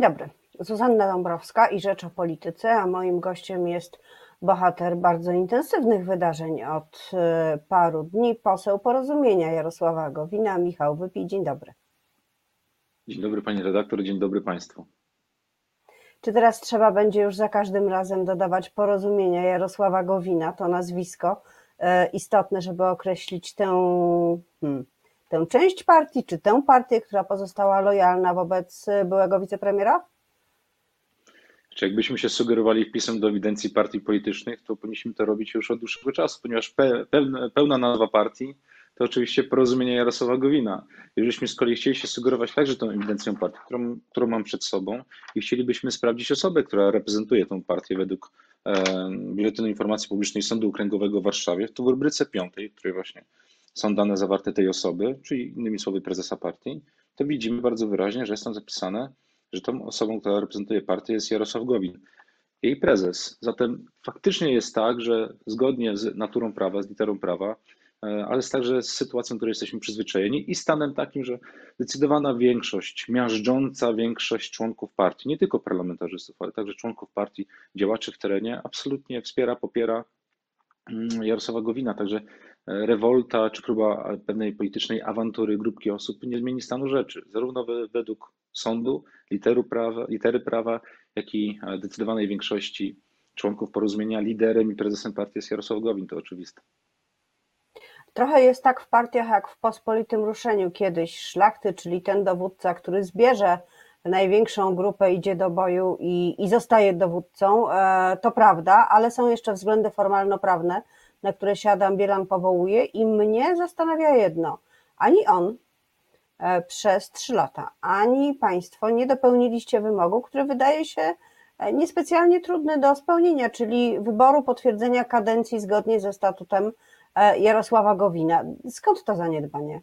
Dzień dobry. Zuzanna Dąbrowska i Rzecz o Polityce, a moim gościem jest bohater bardzo intensywnych wydarzeń od e, paru dni, poseł Porozumienia Jarosława Gowina, Michał Wypij. Dzień dobry. Dzień dobry pani redaktor, dzień dobry państwu. Czy teraz trzeba będzie już za każdym razem dodawać Porozumienia Jarosława Gowina, to nazwisko e, istotne, żeby określić tę, hmm, tę część partii, czy tę partię, która pozostała lojalna wobec byłego wicepremiera? Czy jakbyśmy się sugerowali wpisem do ewidencji partii politycznych, to powinniśmy to robić już od dłuższego czasu, ponieważ pełna, nazwa partii to oczywiście porozumienie Jarosława Gowina. Jeżeli z kolei chcieli się sugerować także tą ewidencją partii, którą, którą mam przed sobą i chcielibyśmy sprawdzić osobę, która reprezentuje tę partię według e, Biuletynu Informacji Publicznej Sądu Okręgowego w Warszawie, to w rubryce piątej, której właśnie są dane zawarte tej osoby, czyli innymi słowy prezesa partii, to widzimy bardzo wyraźnie, że jest tam zapisane, że tą osobą, która reprezentuje partię jest Jarosław Gowin, jej prezes. Zatem faktycznie jest tak, że zgodnie z naturą prawa, z literą prawa, e, ale jest także z sytuacją, której jesteśmy przyzwyczajeni i stanem takim, że zdecydowana większość, miażdżąca większość członków partii, nie tylko parlamentarzystów, ale także członków partii, działaczy w terenie, absolutnie wspiera, popiera mm, Jarosława Gowina. Także rewolta czy próba pewnej politycznej awantury grupki osób nie zmieni stanu rzeczy, zarówno według sądu, literu prawa, litery prawa, jak i zdecydowanej większości członków porozumienia liderem i prezesem partii jest Jarosław Gowin, to oczywiste. Trochę jest tak w partiach jak w pospolitym ruszeniu kiedyś szlachty, czyli ten dowódca, który zbierze największą grupę, idzie do boju i, i zostaje dowódcą. E, to prawda, ale są jeszcze względy formalno-prawne, na które się Adam Bielan powołuje i mnie zastanawia jedno. Ani on e, przez trzy lata, ani państwo nie dopełniliście wymogu, który wydaje się e, niespecjalnie trudny do spełnienia, czyli wyboru potwierdzenia kadencji zgodnie ze statutem e, Jarosława Gowina. Skąd to zaniedbanie?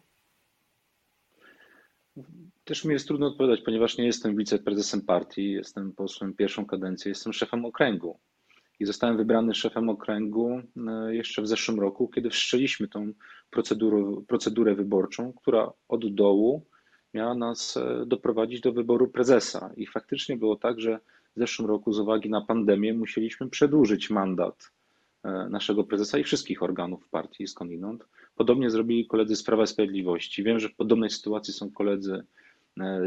Też mi jest trudno odpowiadać, ponieważ nie jestem wiceprezesem partii, jestem posłem pierwszą kadencję, jestem szefem okręgu i zostałem wybrany szefem okręgu e, jeszcze w zeszłym roku, kiedy wszczęliśmy tą procedurę, procedurę wyborczą, która od dołu miała nas e, doprowadzić do wyboru prezesa. I faktycznie było tak, że w zeszłym roku z uwagi na pandemię musieliśmy przedłużyć mandat e, naszego prezesa i wszystkich organów partii skądinąd. Podobnie zrobili koledzy z Prawa i Sprawiedliwości. Wiem, że w podobnej sytuacji są koledzy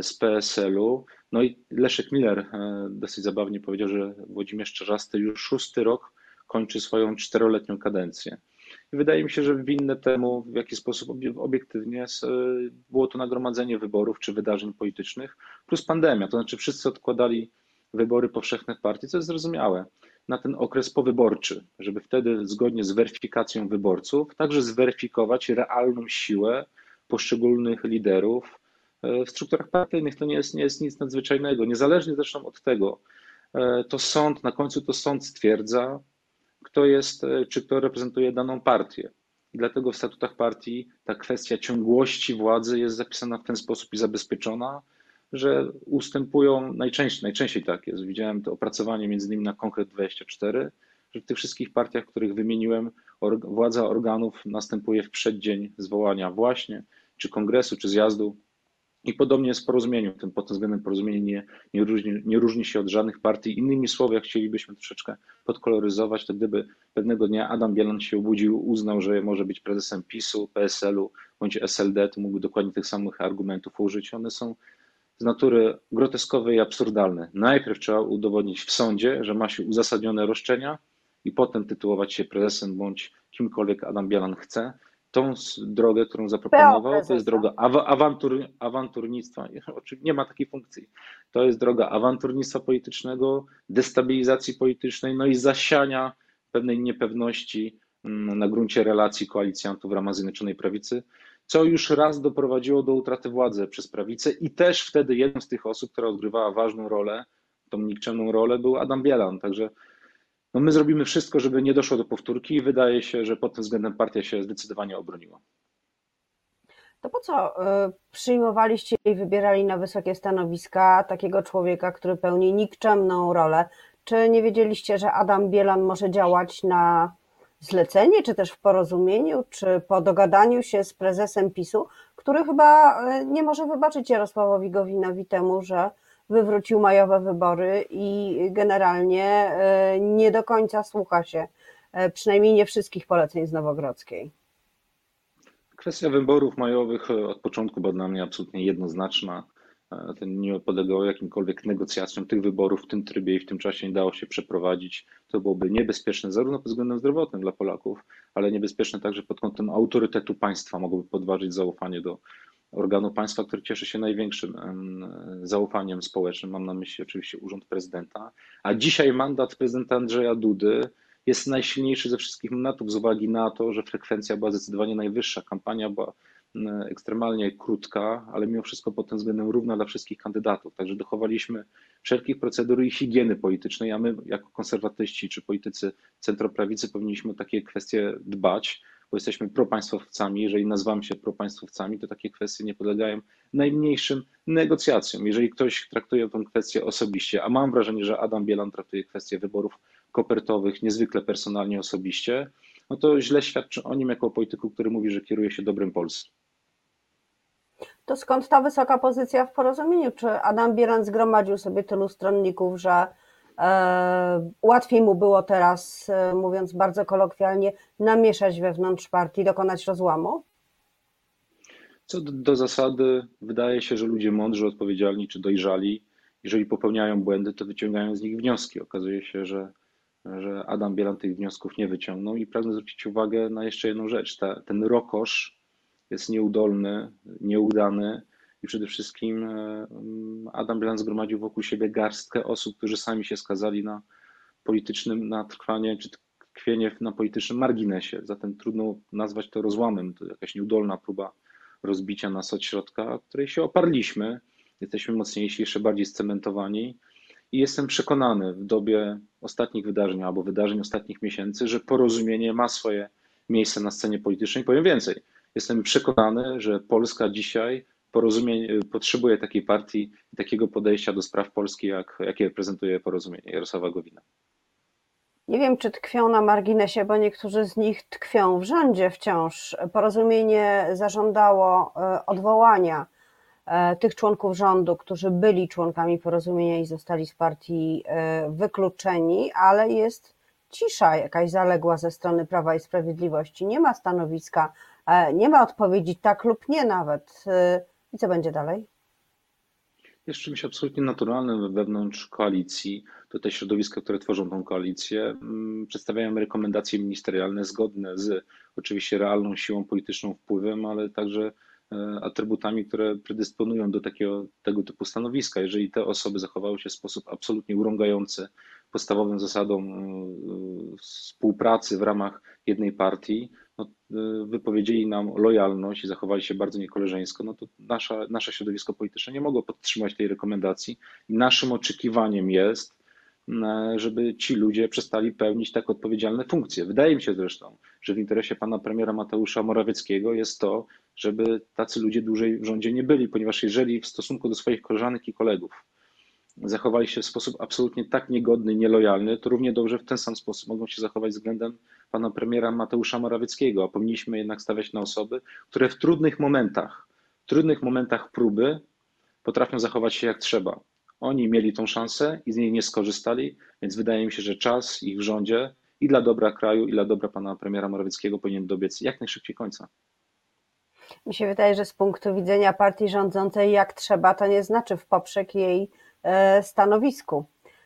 z PSL-u. No i Leszek Miller e, dosyć zabawnie powiedział, że Włodzimierz Czarzasty już szósty rok kończy swoją czteroletnią kadencję. I wydaje mi się, że winne temu, w jaki sposób obiektywnie było to nagromadzenie wyborów czy wydarzeń politycznych, plus pandemia. To znaczy wszyscy odkładali wybory powszechne w partii, co jest zrozumiałe, na ten okres powyborczy, żeby wtedy zgodnie z weryfikacją wyborców także zweryfikować realną siłę poszczególnych liderów, w strukturach partyjnych to nie jest, nie jest nic nadzwyczajnego. Niezależnie zresztą od tego, e, to sąd, na końcu to sąd stwierdza, kto jest, e, czy kto reprezentuje daną partię. Dlatego w statutach partii ta kwestia ciągłości władzy jest zapisana w ten sposób i zabezpieczona, że ustępują, najczęściej, najczęściej tak jest, widziałem to opracowanie między innymi na Konkret 24, że w tych wszystkich partiach, których wymieniłem, władza organów następuje w przeddzień zwołania właśnie, czy kongresu, czy zjazdu i podobnie jest w porozumieniu. Tym pod tym względem porozumienie nie, nie, różni, nie różni się od żadnych partii. Innymi słowy, jak chcielibyśmy troszeczkę podkoloryzować, to gdyby pewnego dnia Adam Bielan się obudził, uznał, że może być prezesem PiSu, PSL-u bądź SLD, to mógłby dokładnie tych samych argumentów użyć. One są z natury groteskowe i absurdalne. Najpierw trzeba udowodnić w sądzie, że ma się uzasadnione roszczenia i potem tytułować się prezesem bądź kimkolwiek Adam Bielan chce tą drogę, którą zaproponował, to jest droga awantur, awanturnictwa. Nie ma takiej funkcji. To jest droga awanturnictwa politycznego, destabilizacji politycznej, no i zasiania pewnej niepewności mm, na gruncie relacji koalicjantów w ramach Zjednoczonej Prawicy, co już raz doprowadziło do utraty władzy przez prawicę i też wtedy jedną z tych osób, która odgrywała ważną rolę, tą nikczemną rolę, był Adam Bielan. Także no my zrobimy wszystko, żeby nie doszło do powtórki i wydaje się, że pod tym względem partia się zdecydowanie obroniła. To po co y, przyjmowaliście i wybierali na wysokie stanowiska takiego człowieka, który pełni nikczemną rolę? Czy nie wiedzieliście, że Adam Bielan może działać na zlecenie, czy też w porozumieniu, czy po dogadaniu się z prezesem PiSu, który chyba y, nie może wybaczyć Jarosławowi Gowinowi temu, że wywrócił majowe wybory i generalnie nie do końca słucha się, przynajmniej nie wszystkich poleceń z Nowogrodzkiej. Kwestia wyborów majowych od początku była dla mnie absolutnie jednoznaczna. To nie podlegało jakimkolwiek negocjacjom tych wyborów w tym trybie i w tym czasie nie dało się przeprowadzić. To byłoby niebezpieczne zarówno pod względem zdrowotnym dla Polaków, ale niebezpieczne także pod kątem autorytetu państwa. Mogłoby podważyć zaufanie do organu państwa, który cieszy się największym zaufaniem społecznym. Mam na myśli oczywiście Urząd Prezydenta. A dzisiaj mandat prezydenta Andrzeja Dudy jest najsilniejszy ze wszystkich mandatów z uwagi na to, że frekwencja była zdecydowanie najwyższa. Kampania była ekstremalnie krótka, ale mimo wszystko pod tym względem równa dla wszystkich kandydatów. Także dochowaliśmy wszelkich procedur i higieny politycznej, a my jako konserwatyści czy politycy centroprawicy powinniśmy o takie kwestie dbać, bo jesteśmy propaństwowcami. Jeżeli nazywamy się propaństwowcami, to takie kwestie nie podlegają najmniejszym negocjacjom. Jeżeli ktoś traktuje tę kwestię osobiście, a mam wrażenie, że Adam Bielan traktuje kwestię wyborów kopertowych niezwykle personalnie, osobiście, no to źle świadczy o nim jako o polityku, który mówi, że kieruje się dobrem Polski. To skąd ta wysoka pozycja w porozumieniu? Czy Adam Bielan zgromadził sobie tylu stronników, że łatwiej mu było teraz, e, mówiąc bardzo kolokwialnie, namieszać wewnątrz partii, dokonać rozłamu? Co do, do zasady, wydaje się, że ludzie mądrzy, odpowiedzialni czy dojrzali, jeżeli popełniają błędy, to wyciągają z nich wnioski. Okazuje się, że że Adam Bielan tych wniosków nie wyciągnął i pragnę zwrócić uwagę na jeszcze jedną rzecz. Ta, ten rokosz jest nieudolny, nieudany i przede wszystkim e, Adam Bielan zgromadził wokół siebie garstkę osób, którzy sami się skazali na politycznym, na trwanie czy tkwienie na politycznym marginesie. Zatem trudno nazwać to rozłamem. To jakaś nieudolna próba rozbicia nas od środka, której się oparliśmy. Jesteśmy mocniejsi, jeszcze bardziej scementowani i jestem przekonany w dobie ostatnich wydarzeń albo wydarzeń ostatnich miesięcy, że porozumienie ma swoje miejsce na scenie politycznej. Powiem więcej, jestem przekonany, że Polska dzisiaj potrzebuje takiej partii i takiego podejścia do spraw Polski, jak, jakie reprezentuje porozumienie Jarosława Gowina. Nie wiem, czy tkwią na marginesie, bo niektórzy z nich tkwią w rządzie wciąż. Porozumienie zażądało e, odwołania E, tych członków rządu, którzy byli członkami porozumienia i zostali z partii e, wykluczeni, ale jest cisza jakaś zaległa ze strony Prawa i Sprawiedliwości. Nie ma stanowiska, nie ma odpowiedzi tak lub nie nawet. I co będzie dalej? Jest czymś absolutnie naturalnym wewnątrz koalicji. To te środowiska, które tworzą tą koalicję, mm, przedstawiają rekomendacje ministerialne zgodne z oczywiście realną siłą polityczną wpływem, ale także E, atrybutami, które predysponują do takiego, tego typu stanowiska. Jeżeli te osoby zachowały się w sposób absolutnie urągający podstawowym zasadom e, współpracy w ramach jednej partii, no, e, wypowiedzieli nam lojalność i zachowali się bardzo niekoleżeńsko, no to nasza, nasze środowisko polityczne nie mogło podtrzymać tej rekomendacji. Naszym oczekiwaniem jest, żeby ci ludzie przestali pełnić tak odpowiedzialne funkcje. Wydaje mi się zresztą, że w interesie pana premiera Mateusza Morawieckiego jest to, żeby tacy ludzie dłużej w rządzie nie byli, ponieważ jeżeli w stosunku do swoich koleżanek i kolegów zachowali się w sposób absolutnie tak niegodny, nielojalny, to równie dobrze w ten sam sposób mogą się zachować względem pana premiera Mateusza Morawieckiego, a powinniśmy jednak stawiać na osoby, które w trudnych momentach, w trudnych momentach próby potrafią zachować się jak trzeba. Oni mieli tą szansę i z niej nie skorzystali, więc wydaje mi się, że czas ich w rządzie i dla dobra kraju, i dla dobra pana premiera Morawieckiego powinien dobiec jak najszybciej końca. Mi się wydaje, że z punktu widzenia partii rządzącej jak trzeba, to nie znaczy w poprzek jej e, stanowisku.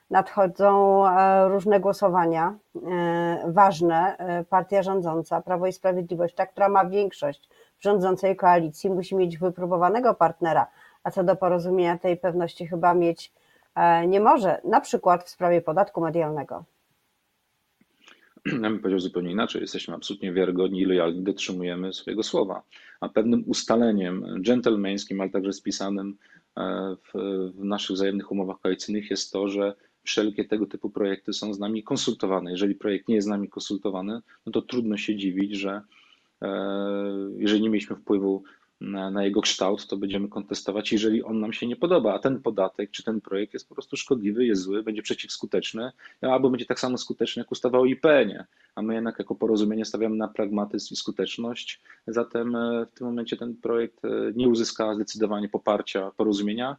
Nadchodzą e, różne głosowania e, ważne. Partia rządząca, Prawo i Sprawiedliwość, ta, która ma większość w rządzącej koalicji, musi mieć wypróbowanego partnera, a co do porozumienia tej pewności chyba mieć nie może, na przykład w sprawie podatku medialnego. Ja bym powiedział zupełnie inaczej. Jesteśmy absolutnie wiarygodni i lojalni, dotrzymujemy swojego słowa. A pewnym ustaleniem dżentelmeńskim, ale także spisanym e, w, w naszych wzajemnych umowach koalicyjnych jest to, że wszelkie tego typu projekty są z nami konsultowane. Jeżeli projekt nie jest z nami konsultowany, no to trudno się dziwić, że e, jeżeli nie mieliśmy wpływu na, na, jego kształt, to będziemy kontestować, jeżeli on nam się nie podoba. A ten podatek czy ten projekt jest po prostu szkodliwy, jest zły, będzie przeciwskuteczny, no, albo będzie tak samo skuteczny jak ustawa o IPN-ie. A my jednak jako porozumienie stawiamy na pragmatyzm i skuteczność. Zatem e, w tym momencie ten projekt e, nie uzyska zdecydowanie poparcia porozumienia.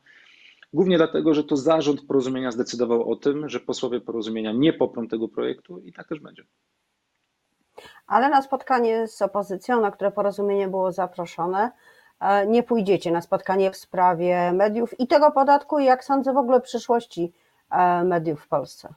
Głównie dlatego, że to zarząd porozumienia zdecydował o tym, że posłowie porozumienia nie poprą tego projektu i tak też będzie. Ale na spotkanie z opozycją, na które porozumienie było zaproszone, e, nie pójdziecie na spotkanie w sprawie mediów i tego podatku, i jak sądzę w ogóle przyszłości e, mediów w Polsce.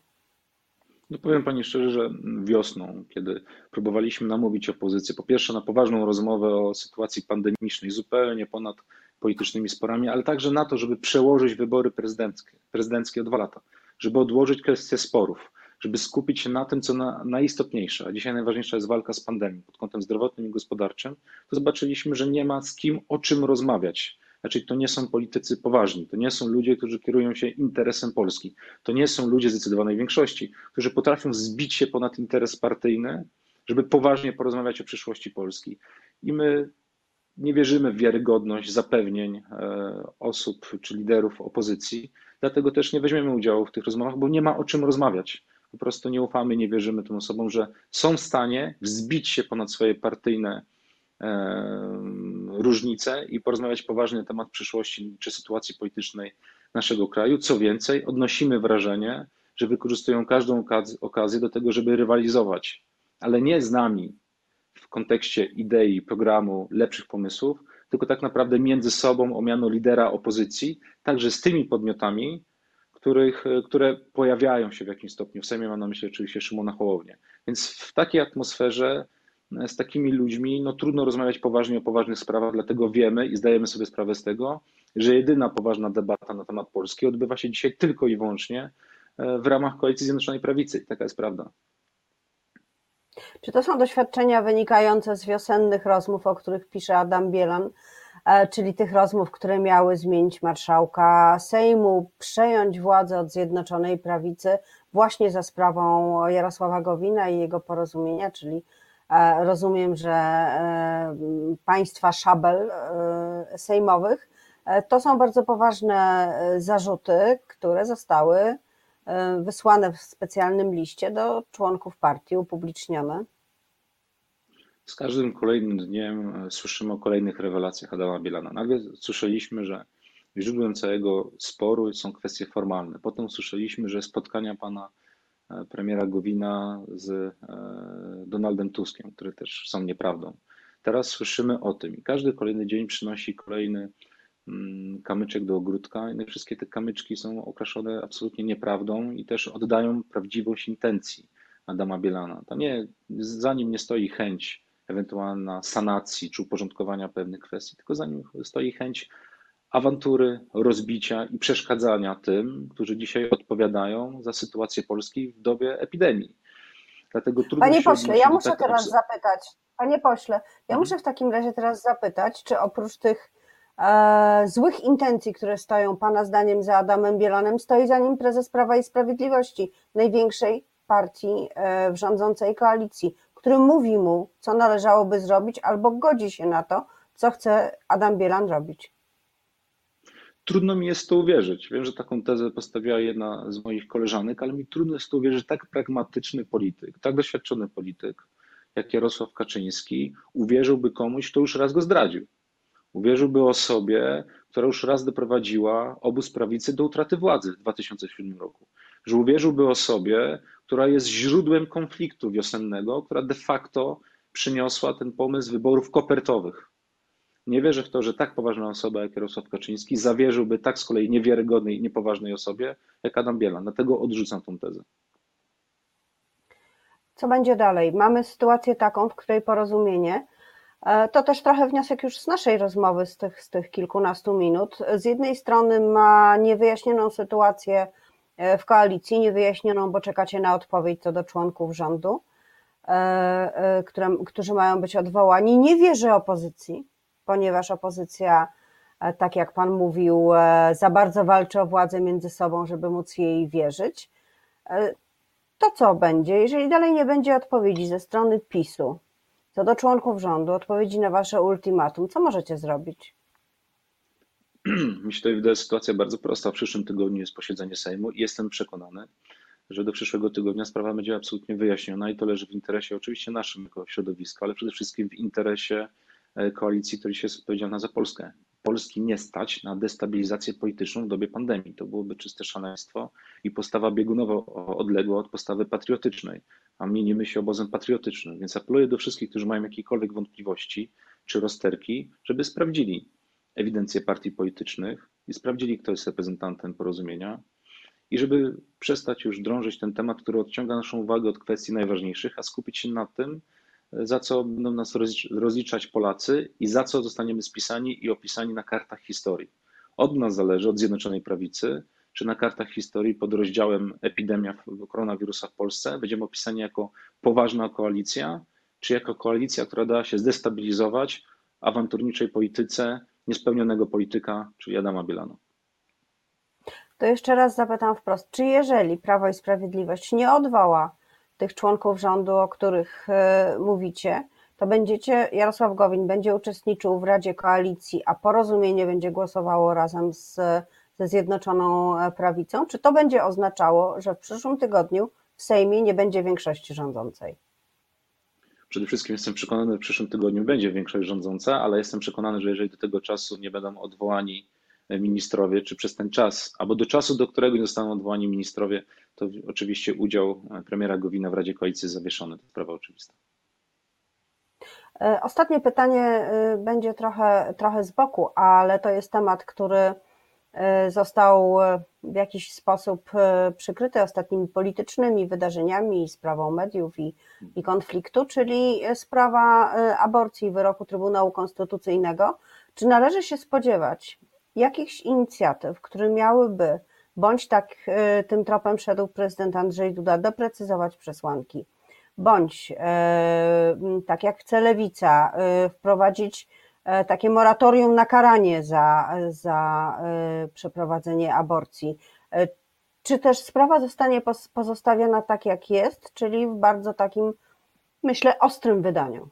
No powiem Pani szczerze, że wiosną, kiedy próbowaliśmy namówić opozycję, po pierwsze na poważną rozmowę o sytuacji pandemicznej, zupełnie ponad politycznymi sporami, ale także na to, żeby przełożyć wybory prezydenckie, prezydenckie o dwa lata, żeby odłożyć kwestię sporów, żeby skupić się na tym, co na, najistotniejsze, a dzisiaj najważniejsza jest walka z pandemią pod kątem zdrowotnym i gospodarczym, to zobaczyliśmy, że nie ma z kim o czym rozmawiać. Znaczy, to nie są politycy poważni, to nie są ludzie, którzy kierują się interesem Polski, to nie są ludzie zdecydowanej większości, którzy potrafią zbić się ponad interes partyjny, żeby poważnie porozmawiać o przyszłości Polski. I my nie wierzymy w wiarygodność zapewnień e, osób czy liderów opozycji, dlatego też nie weźmiemy udziału w tych rozmowach, bo nie ma o czym rozmawiać. Po prostu nie ufamy, nie wierzymy tym osobom, że są w stanie wzbić się ponad swoje partyjne e, różnice i porozmawiać poważnie na temat przyszłości czy sytuacji politycznej naszego kraju. Co więcej, odnosimy wrażenie, że wykorzystują każdą okazję do tego, żeby rywalizować, ale nie z nami, w kontekście idei, programu, lepszych pomysłów, tylko tak naprawdę między sobą o miano lidera opozycji, także z tymi podmiotami, których, które pojawiają się w jakimś stopniu. W Sejmie mam na myśli oczywiście Szymona Hołownię. Więc w takiej atmosferze e, z takimi ludźmi no, trudno rozmawiać poważnie o poważnych sprawach, dlatego wiemy i zdajemy sobie sprawę z tego, że jedyna poważna debata na temat Polski odbywa się dzisiaj tylko i wyłącznie e, w ramach Koalicji Zjednoczonej Prawicy. Taka jest prawda. Czy to są doświadczenia wynikające z wiosennych rozmów, o których pisze Adam Bielan, e, czyli tych rozmów, które miały zmienić marszałka Sejmu, przejąć władzę od Zjednoczonej Prawicy właśnie za sprawą Jarosława Gowina i jego porozumienia, czyli e, rozumiem, że e, państwa szabel sejmowych. To są bardzo poważne zarzuty, które zostały wysłane w specjalnym liście do członków partii, upublicznione? Z każdym kolejnym dniem e, słyszymy o kolejnych rewelacjach Adama Bielana. Nagle słyszeliśmy, że źródłem całego sporu są kwestie formalne. Potem usłyszeliśmy, że spotkania pana e, premiera Gowina z Donaldem Tuskiem, które też są nieprawdą. Teraz słyszymy o tym każdy kolejny dzień przynosi kolejny kamyczek do ogródka i wszystkie te kamyczki są okraszone absolutnie nieprawdą i też oddają prawdziwość intencji Adama Bielana. To nie, za nim nie stoi chęć ewentualna sanacji czy uporządkowania pewnych kwestii, tylko za nim stoi chęć awantury, rozbicia i przeszkadzania tym, którzy dzisiaj odpowiadają za sytuację Polski w dobie epidemii. Dlatego trudno Panie pośle, ja muszę teraz zapytać, panie pośle, ja mhm. muszę w takim razie teraz zapytać, czy oprócz tych złych intencji, które stoją Pana zdaniem za Adamem Bielanem, stoi za nim prezes Prawa i Sprawiedliwości, największej partii e, w rządzącej koalicji, który mówi mu, co należałoby zrobić, albo godzi się na to, co chce Adam Bielan robić. Trudno mi jest to uwierzyć. Wiem, że taką tezę postawiła jedna z moich koleżanek, ale mi trudno jest to uwierzyć, że tak pragmatyczny polityk, tak doświadczony polityk, jak Jarosław Kaczyński, uwierzyłby komuś, kto już raz go zdradził. Uwierzyłby osobie, która już raz doprowadziła obóz prawicy do utraty władzy w 2007 roku. Że uwierzyłby osobie, która jest źródłem konfliktu wiosennego, która de facto przyniosła ten pomysł wyborów kopertowych. Nie wierzę w to, że tak poważna osoba jak Jarosław Kaczyński zawierzyłby tak z kolei niewiarygodnej niepoważnej osobie jak Adam Bielan. Dlatego odrzucam tą tezę. Co będzie dalej? Mamy sytuację taką, w której porozumienie to też trochę wniosek już z naszej rozmowy, z tych, z tych kilkunastu minut. Z jednej strony ma niewyjaśnioną sytuację e, w koalicji, niewyjaśnioną, bo czekacie na odpowiedź co do członków rządu, e, które, którzy mają być odwołani. Nie wierzy opozycji, ponieważ opozycja, tak jak Pan mówił, za bardzo walczy o władzę między sobą, żeby móc jej wierzyć. To co będzie, jeżeli dalej nie będzie odpowiedzi ze strony PiSu? Co do członków rządu, odpowiedzi na wasze ultimatum, co możecie zrobić? Mi się to wydaje sytuacja bardzo prosta. W przyszłym tygodniu jest posiedzenie Sejmu i jestem przekonany, że do przyszłego tygodnia sprawa będzie absolutnie wyjaśniona i to leży w interesie oczywiście naszym jako środowiska, ale przede wszystkim w interesie e, koalicji, która jest odpowiedzialna za Polskę. Polski nie stać na destabilizację polityczną w dobie pandemii. To byłoby czyste szaleństwo i postawa biegunowo odległa od postawy patriotycznej, a mienimy się obozem patriotycznym. Więc apeluję do wszystkich, którzy mają jakiekolwiek wątpliwości czy rozterki, żeby sprawdzili ewidencję partii politycznych i sprawdzili, kto jest reprezentantem porozumienia i żeby przestać już drążyć ten temat, który odciąga naszą uwagę od kwestii najważniejszych, a skupić się na tym, za co będą nas rozliczać Polacy i za co zostaniemy spisani i opisani na kartach historii. Od nas zależy, od Zjednoczonej Prawicy, czy na kartach historii pod rozdziałem epidemia koronawirusa w Polsce będziemy opisani jako poważna koalicja, czy jako koalicja, która dała się zdestabilizować awanturniczej polityce niespełnionego polityka, czyli Adama Bielana. To jeszcze raz zapytam wprost, czy jeżeli Prawo i Sprawiedliwość nie odwoła tych członków rządu, o których e, mówicie, to będziecie, Jarosław Gowin będzie uczestniczył w Radzie Koalicji, a porozumienie będzie głosowało razem z, ze Zjednoczoną e, Prawicą? Czy to będzie oznaczało, że w przyszłym tygodniu w Sejmie nie będzie większości rządzącej? Przede wszystkim jestem przekonany, że w przyszłym tygodniu będzie większość rządząca, ale jestem przekonany, że jeżeli do tego czasu nie będą odwołani ministrowie, czy przez ten czas, albo do czasu, do którego nie zostaną odwołani ministrowie, to oczywiście udział premiera Gowina w Radzie Koalicji jest zawieszony. To sprawa oczywista. E, ostatnie pytanie e, będzie trochę, trochę z boku, ale to jest temat, który e, został w jakiś sposób przykryty ostatnimi politycznymi wydarzeniami, sprawą mediów i, i konfliktu, czyli sprawa aborcji wyroku Trybunału Konstytucyjnego. Czy należy się spodziewać jakichś inicjatyw, które miałyby, bądź tak e, tym tropem szedł prezydent Andrzej Duda, doprecyzować przesłanki, bądź e, tak jak chce Lewica, e, wprowadzić takie moratorium na karanie za, za przeprowadzenie aborcji. Czy też sprawa zostanie pozostawiona tak, jak jest, czyli w bardzo takim, myślę, ostrym wydaniu?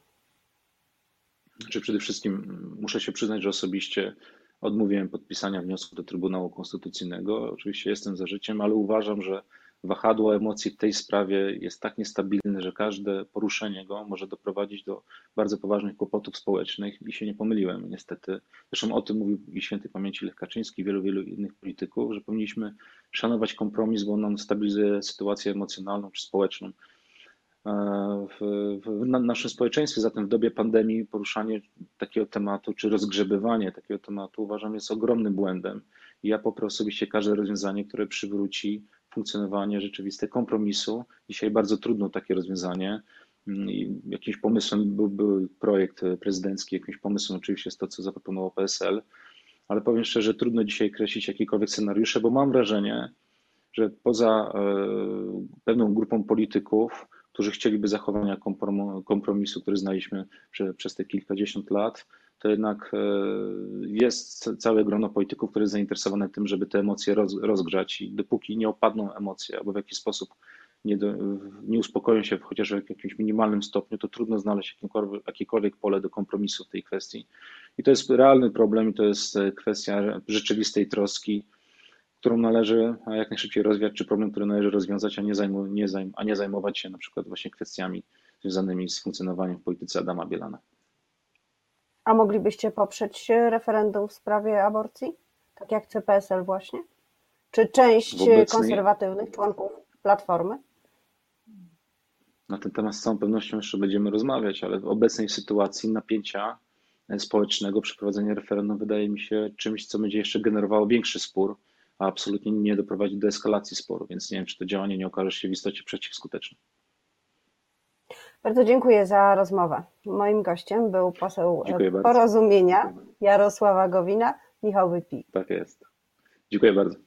Znaczy przede wszystkim muszę się przyznać, że osobiście Odmówiłem podpisania wniosku do Trybunału Konstytucyjnego. Oczywiście jestem za życiem, ale uważam, że wahadło emocji w tej sprawie jest tak niestabilne, że każde poruszenie go może doprowadzić do bardzo poważnych kłopotów społecznych i się nie pomyliłem niestety. Zresztą o tym mówił i świętej pamięci Lech Kaczyński, wielu, wielu innych polityków, że powinniśmy szanować kompromis, bo on nam stabilizuje sytuację emocjonalną czy społeczną w, w naszym społeczeństwie. Zatem w dobie pandemii poruszanie takiego tematu, czy rozgrzebywanie takiego tematu uważam jest ogromnym błędem. I ja poprę osobiście każde rozwiązanie, które przywróci funkcjonowanie rzeczywiste kompromisu. Dzisiaj bardzo trudno takie rozwiązanie. I jakimś pomysłem był, był projekt prezydencki, jakimś pomysłem oczywiście jest to, co zaproponował PSL, ale powiem szczerze, trudno dzisiaj kreślić jakiekolwiek scenariusze, bo mam wrażenie, że poza e, pewną grupą polityków, którzy chcieliby zachowania kompromisu, który znaliśmy przez te kilkadziesiąt lat, to jednak e, jest całe grono polityków, które jest zainteresowane tym, żeby te emocje rozgrzać i dopóki nie opadną emocje albo w jakiś sposób nie, do, nie uspokoją się chociaż w jakimś minimalnym stopniu, to trudno znaleźć jakiekolwiek, jakiekolwiek pole do kompromisu w tej kwestii. I to jest realny problem i to jest e, kwestia rzeczywistej troski którą należy jak najszybciej rozwiać, czy problem, który należy rozwiązać, a nie, zajmu, nie zajm, a nie zajmować się na przykład właśnie kwestiami związanymi z funkcjonowaniem w polityce Adama Bielana. A moglibyście poprzeć referendum w sprawie aborcji? Tak jak CPSL właśnie? Czy część konserwatywnych członków Platformy? Na ten temat z całą pewnością jeszcze będziemy rozmawiać, ale w obecnej sytuacji napięcia społecznego przeprowadzenie referendum wydaje mi się czymś, co będzie jeszcze generowało większy spór a absolutnie nie doprowadzi do eskalacji sporu, więc nie wiem, czy to działanie nie okaże się w istocie przeciwskuteczne. Bardzo dziękuję za rozmowę. Moim gościem był poseł Porozumienia Jarosława Gowina, Michał Wypi. Tak jest. Dziękuję bardzo.